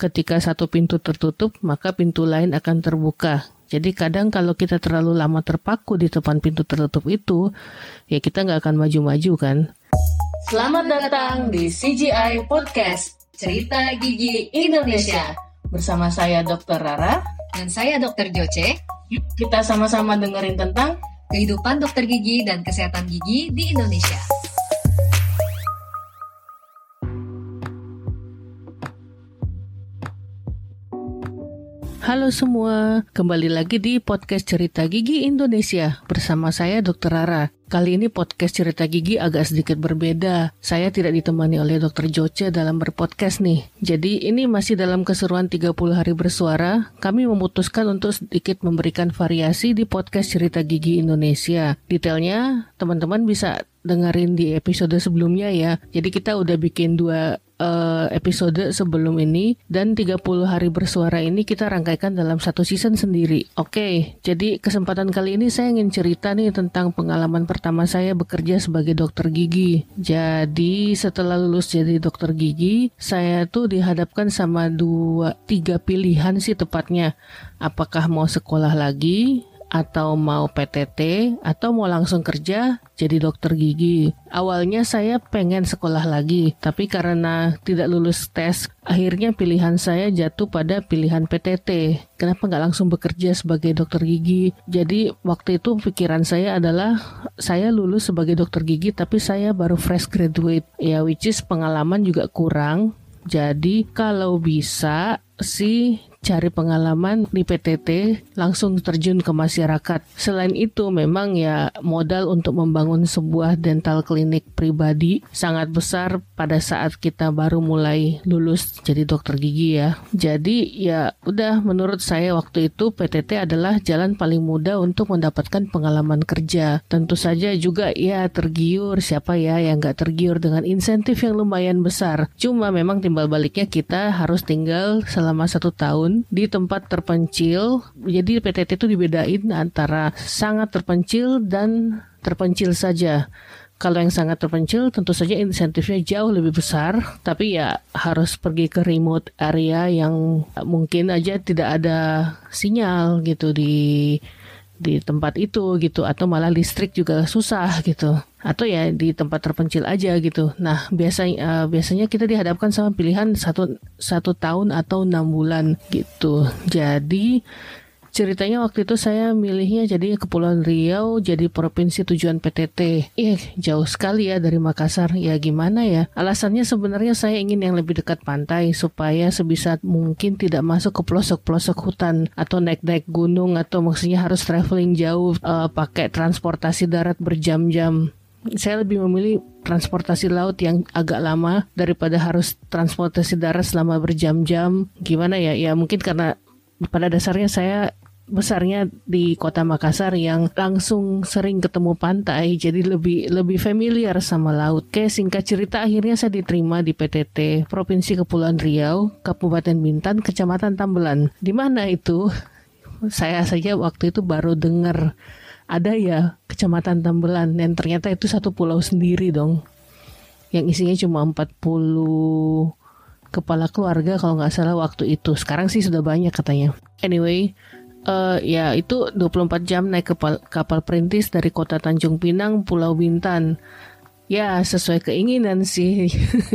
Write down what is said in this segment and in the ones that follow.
ketika satu pintu tertutup, maka pintu lain akan terbuka. Jadi kadang kalau kita terlalu lama terpaku di depan pintu tertutup itu, ya kita nggak akan maju-maju kan. Selamat datang di CGI Podcast, Cerita Gigi Indonesia. Bersama saya Dr. Rara. Dan saya Dr. Joce. Yuk kita sama-sama dengerin tentang kehidupan dokter gigi dan kesehatan gigi di Indonesia. Halo semua, kembali lagi di podcast Cerita Gigi Indonesia bersama saya Dr. Rara. Kali ini podcast Cerita Gigi agak sedikit berbeda. Saya tidak ditemani oleh Dr. Joce dalam berpodcast nih. Jadi ini masih dalam keseruan 30 hari bersuara. Kami memutuskan untuk sedikit memberikan variasi di podcast Cerita Gigi Indonesia. Detailnya teman-teman bisa dengerin di episode sebelumnya ya. Jadi kita udah bikin dua uh, episode sebelum ini dan 30 hari bersuara ini kita rangkaikan dalam satu season sendiri. Oke, okay, jadi kesempatan kali ini saya ingin cerita nih tentang pengalaman pertama saya bekerja sebagai dokter gigi. Jadi setelah lulus jadi dokter gigi, saya tuh dihadapkan sama dua tiga pilihan sih tepatnya. Apakah mau sekolah lagi atau mau PTT atau mau langsung kerja jadi dokter gigi. Awalnya saya pengen sekolah lagi, tapi karena tidak lulus tes, akhirnya pilihan saya jatuh pada pilihan PTT. Kenapa nggak langsung bekerja sebagai dokter gigi? Jadi waktu itu pikiran saya adalah saya lulus sebagai dokter gigi, tapi saya baru fresh graduate. Ya, which is pengalaman juga kurang. Jadi kalau bisa sih cari pengalaman di PTT langsung terjun ke masyarakat. Selain itu memang ya modal untuk membangun sebuah dental klinik pribadi sangat besar pada saat kita baru mulai lulus jadi dokter gigi ya. Jadi ya udah menurut saya waktu itu PTT adalah jalan paling mudah untuk mendapatkan pengalaman kerja. Tentu saja juga ya tergiur siapa ya yang nggak tergiur dengan insentif yang lumayan besar. Cuma memang timbal baliknya kita harus tinggal selama satu tahun tahun di tempat terpencil. Jadi PTT itu dibedain antara sangat terpencil dan terpencil saja. Kalau yang sangat terpencil tentu saja insentifnya jauh lebih besar, tapi ya harus pergi ke remote area yang mungkin aja tidak ada sinyal gitu di di tempat itu gitu atau malah listrik juga susah gitu atau ya di tempat terpencil aja gitu. Nah biasanya uh, biasanya kita dihadapkan sama pilihan satu satu tahun atau enam bulan gitu. Jadi Ceritanya waktu itu saya milihnya jadi Kepulauan Riau jadi provinsi tujuan PTT. Ih, jauh sekali ya dari Makassar. Ya gimana ya? Alasannya sebenarnya saya ingin yang lebih dekat pantai supaya sebisa mungkin tidak masuk ke pelosok-pelosok hutan atau naik-naik gunung atau maksudnya harus traveling jauh uh, pakai transportasi darat berjam-jam saya lebih memilih transportasi laut yang agak lama daripada harus transportasi darat selama berjam-jam. Gimana ya? Ya mungkin karena pada dasarnya saya besarnya di kota Makassar yang langsung sering ketemu pantai jadi lebih lebih familiar sama laut. Kayak singkat cerita akhirnya saya diterima di PTT Provinsi Kepulauan Riau, Kabupaten Bintan, Kecamatan Tambelan. Di mana itu? Saya saja waktu itu baru dengar ada ya Kecamatan Tambelan dan ternyata itu satu pulau sendiri dong. Yang isinya cuma 40 kepala keluarga kalau nggak salah waktu itu. Sekarang sih sudah banyak katanya. Anyway, uh, ya itu 24 jam naik kapal, kapal perintis dari kota Tanjung Pinang, Pulau Bintan. Ya sesuai keinginan sih.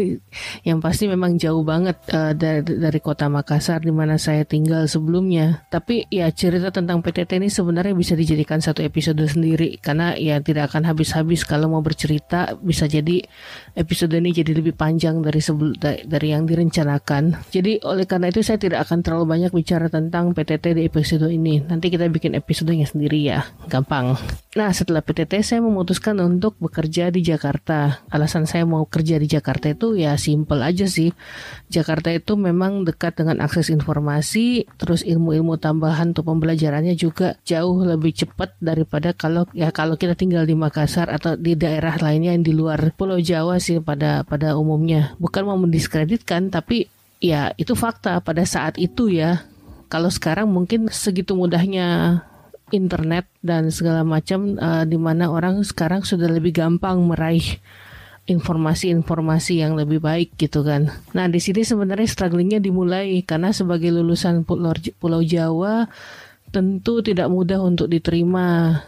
yang pasti memang jauh banget uh, dari dari kota Makassar di mana saya tinggal sebelumnya. Tapi ya cerita tentang PTT ini sebenarnya bisa dijadikan satu episode sendiri karena ya tidak akan habis-habis kalau mau bercerita bisa jadi episode ini jadi lebih panjang dari sebelum dari yang direncanakan. Jadi oleh karena itu saya tidak akan terlalu banyak bicara tentang PTT di episode ini. Nanti kita bikin episodenya sendiri ya, gampang. Nah setelah PTT saya memutuskan untuk bekerja di Jakarta Jakarta. Alasan saya mau kerja di Jakarta itu ya simple aja sih. Jakarta itu memang dekat dengan akses informasi, terus ilmu-ilmu tambahan untuk pembelajarannya juga jauh lebih cepat daripada kalau ya kalau kita tinggal di Makassar atau di daerah lainnya yang di luar Pulau Jawa sih pada pada umumnya. Bukan mau mendiskreditkan tapi ya itu fakta pada saat itu ya. Kalau sekarang mungkin segitu mudahnya internet dan segala macam uh, di mana orang sekarang sudah lebih gampang meraih informasi-informasi yang lebih baik gitu kan. Nah di sini sebenarnya strugglingnya dimulai karena sebagai lulusan Pulau Jawa tentu tidak mudah untuk diterima.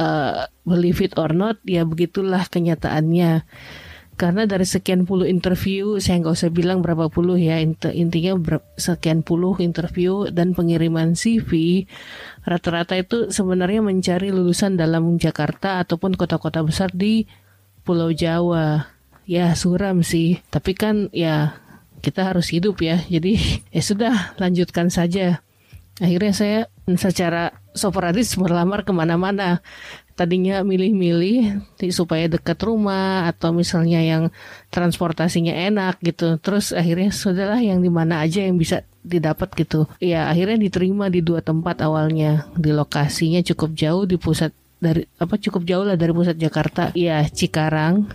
Uh, believe it or not, ya begitulah kenyataannya. Karena dari sekian puluh interview, saya nggak usah bilang berapa puluh ya, intinya sekian puluh interview dan pengiriman CV, rata-rata itu sebenarnya mencari lulusan dalam Jakarta ataupun kota-kota besar di Pulau Jawa. Ya suram sih, tapi kan ya kita harus hidup ya. Jadi ya sudah lanjutkan saja. Akhirnya saya secara sporadis melamar ke mana-mana. Tadinya milih-milih supaya dekat rumah atau misalnya yang transportasinya enak gitu. Terus akhirnya sudahlah yang di mana aja yang bisa didapat gitu. Ya akhirnya diterima di dua tempat awalnya. Di lokasinya cukup jauh di pusat dari apa cukup jauh lah dari pusat Jakarta ya Cikarang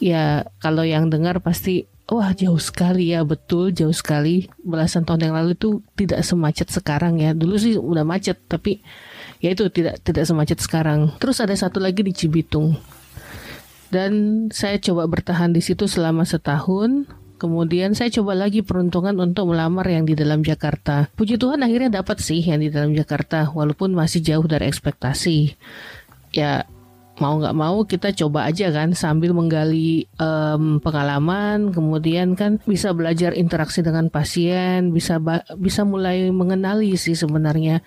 ya kalau yang dengar pasti wah jauh sekali ya betul jauh sekali belasan tahun yang lalu itu tidak semacet sekarang ya dulu sih udah macet tapi ya itu tidak tidak semacet sekarang terus ada satu lagi di Cibitung dan saya coba bertahan di situ selama setahun Kemudian saya coba lagi peruntungan untuk melamar yang di dalam Jakarta. Puji Tuhan akhirnya dapat sih yang di dalam Jakarta, walaupun masih jauh dari ekspektasi. Ya mau nggak mau kita coba aja kan sambil menggali um, pengalaman, kemudian kan bisa belajar interaksi dengan pasien, bisa bisa mulai mengenali sih sebenarnya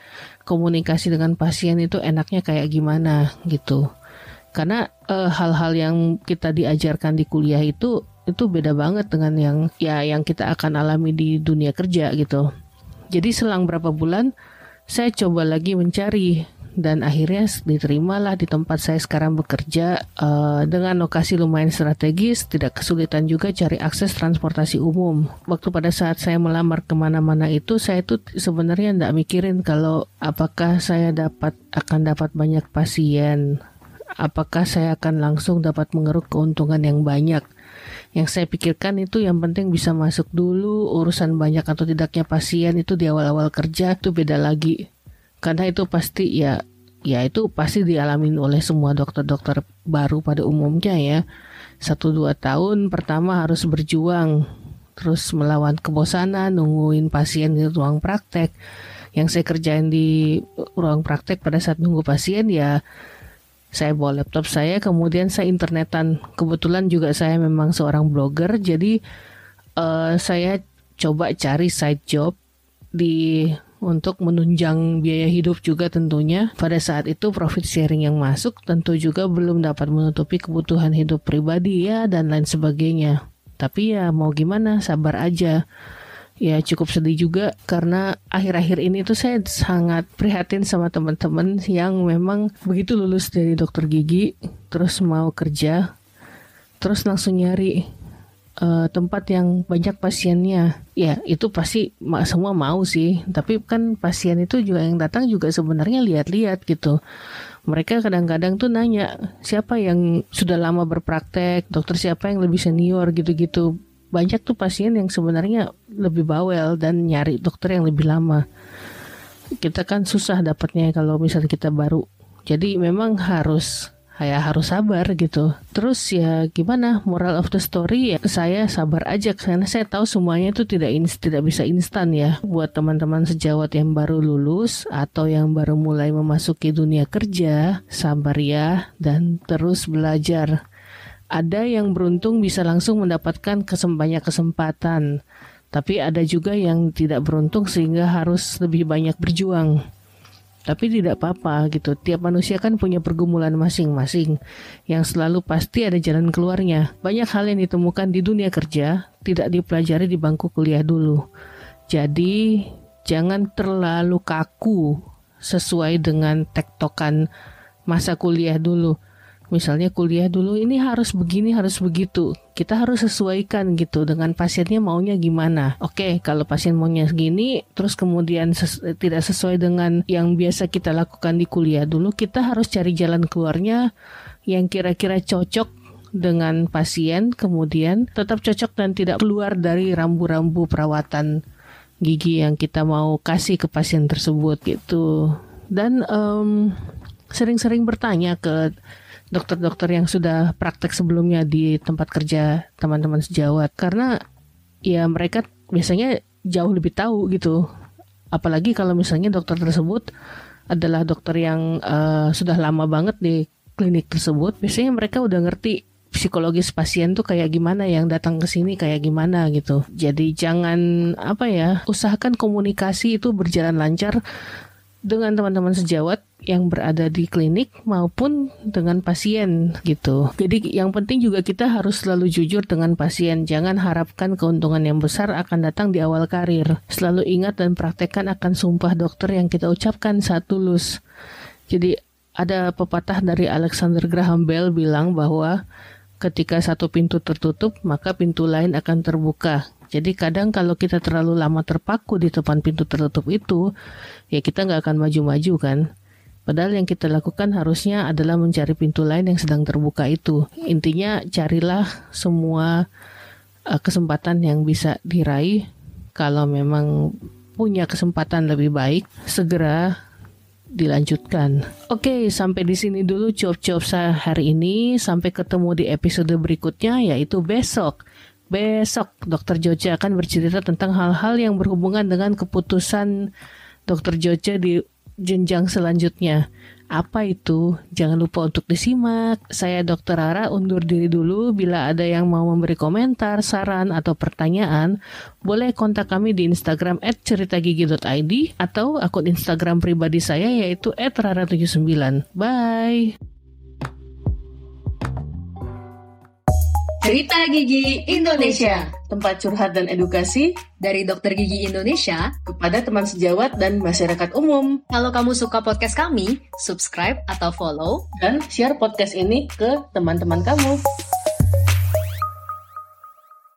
komunikasi dengan pasien itu enaknya kayak gimana gitu. Karena eh, hal-hal uh, yang kita diajarkan di kuliah itu itu beda banget dengan yang ya yang kita akan alami di dunia kerja gitu. Jadi selang berapa bulan saya coba lagi mencari dan akhirnya diterimalah di tempat saya sekarang bekerja uh, dengan lokasi lumayan strategis, tidak kesulitan juga cari akses transportasi umum. Waktu pada saat saya melamar ke mana-mana itu, saya itu sebenarnya tidak mikirin kalau apakah saya dapat akan dapat banyak pasien, apakah saya akan langsung dapat mengeruk keuntungan yang banyak yang saya pikirkan itu yang penting bisa masuk dulu urusan banyak atau tidaknya pasien itu di awal-awal kerja itu beda lagi karena itu pasti ya ya itu pasti dialami oleh semua dokter-dokter baru pada umumnya ya. Satu dua tahun pertama harus berjuang terus melawan kebosanan nungguin pasien di ruang praktek. Yang saya kerjain di ruang praktek pada saat nunggu pasien ya saya bawa laptop saya kemudian saya internetan. Kebetulan juga saya memang seorang blogger jadi uh, saya coba cari side job di untuk menunjang biaya hidup juga tentunya. Pada saat itu profit sharing yang masuk tentu juga belum dapat menutupi kebutuhan hidup pribadi ya dan lain sebagainya. Tapi ya mau gimana sabar aja. Ya cukup sedih juga karena akhir-akhir ini tuh saya sangat prihatin sama teman-teman yang memang begitu lulus dari dokter gigi terus mau kerja terus langsung nyari uh, tempat yang banyak pasiennya. Ya itu pasti semua mau sih. Tapi kan pasien itu juga yang datang juga sebenarnya lihat-lihat gitu. Mereka kadang-kadang tuh nanya siapa yang sudah lama berpraktek? Dokter siapa yang lebih senior? gitu-gitu. Banyak tuh pasien yang sebenarnya lebih bawel dan nyari dokter yang lebih lama. Kita kan susah dapatnya kalau misalnya kita baru. Jadi memang harus ya harus sabar gitu. Terus ya gimana moral of the story ya saya sabar aja karena saya tahu semuanya itu tidak in, tidak bisa instan ya. Buat teman-teman sejawat yang baru lulus atau yang baru mulai memasuki dunia kerja, sabar ya dan terus belajar ada yang beruntung bisa langsung mendapatkan banyak kesempatan, tapi ada juga yang tidak beruntung sehingga harus lebih banyak berjuang. Tapi tidak apa-apa gitu. Tiap manusia kan punya pergumulan masing-masing yang selalu pasti ada jalan keluarnya. Banyak hal yang ditemukan di dunia kerja tidak dipelajari di bangku kuliah dulu. Jadi jangan terlalu kaku sesuai dengan tektokan masa kuliah dulu misalnya kuliah dulu ini harus begini harus begitu. Kita harus sesuaikan gitu dengan pasiennya maunya gimana. Oke kalau pasien maunya segini terus kemudian ses tidak sesuai dengan yang biasa kita lakukan di kuliah dulu kita harus cari jalan keluarnya yang kira-kira cocok dengan pasien kemudian tetap cocok dan tidak keluar dari rambu-rambu perawatan gigi yang kita mau kasih ke pasien tersebut gitu. Dan sering sering-sering bertanya ke dokter-dokter yang sudah praktek sebelumnya di tempat kerja teman-teman sejawat. Karena ya mereka biasanya jauh lebih tahu gitu. Apalagi kalau misalnya dokter tersebut adalah dokter yang uh, sudah lama banget di klinik tersebut biasanya mereka udah ngerti psikologis pasien tuh kayak gimana yang datang ke sini kayak gimana gitu. Jadi jangan apa ya, usahakan komunikasi itu berjalan lancar dengan teman-teman sejawat yang berada di klinik maupun dengan pasien gitu. Jadi yang penting juga kita harus selalu jujur dengan pasien. Jangan harapkan keuntungan yang besar akan datang di awal karir. Selalu ingat dan praktekkan akan sumpah dokter yang kita ucapkan saat lulus. Jadi ada pepatah dari Alexander Graham Bell bilang bahwa ketika satu pintu tertutup, maka pintu lain akan terbuka. Jadi kadang kalau kita terlalu lama terpaku di depan pintu tertutup itu, ya kita nggak akan maju-maju kan. Padahal yang kita lakukan harusnya adalah mencari pintu lain yang sedang terbuka itu. Intinya carilah semua uh, kesempatan yang bisa diraih. Kalau memang punya kesempatan lebih baik, segera dilanjutkan. Oke, sampai di sini dulu job-job saya hari ini. Sampai ketemu di episode berikutnya yaitu besok. Besok Dokter Joce akan bercerita tentang hal-hal yang berhubungan dengan keputusan Dokter Joce di jenjang selanjutnya. Apa itu? Jangan lupa untuk disimak. Saya Dr. Rara undur diri dulu. Bila ada yang mau memberi komentar, saran, atau pertanyaan, boleh kontak kami di Instagram at ceritagigi.id atau akun Instagram pribadi saya yaitu at rara79. Bye! Cerita Gigi Indonesia, tempat curhat dan edukasi dari Dokter Gigi Indonesia kepada teman sejawat dan masyarakat umum. Kalau kamu suka podcast kami, subscribe atau follow dan share podcast ini ke teman-teman kamu.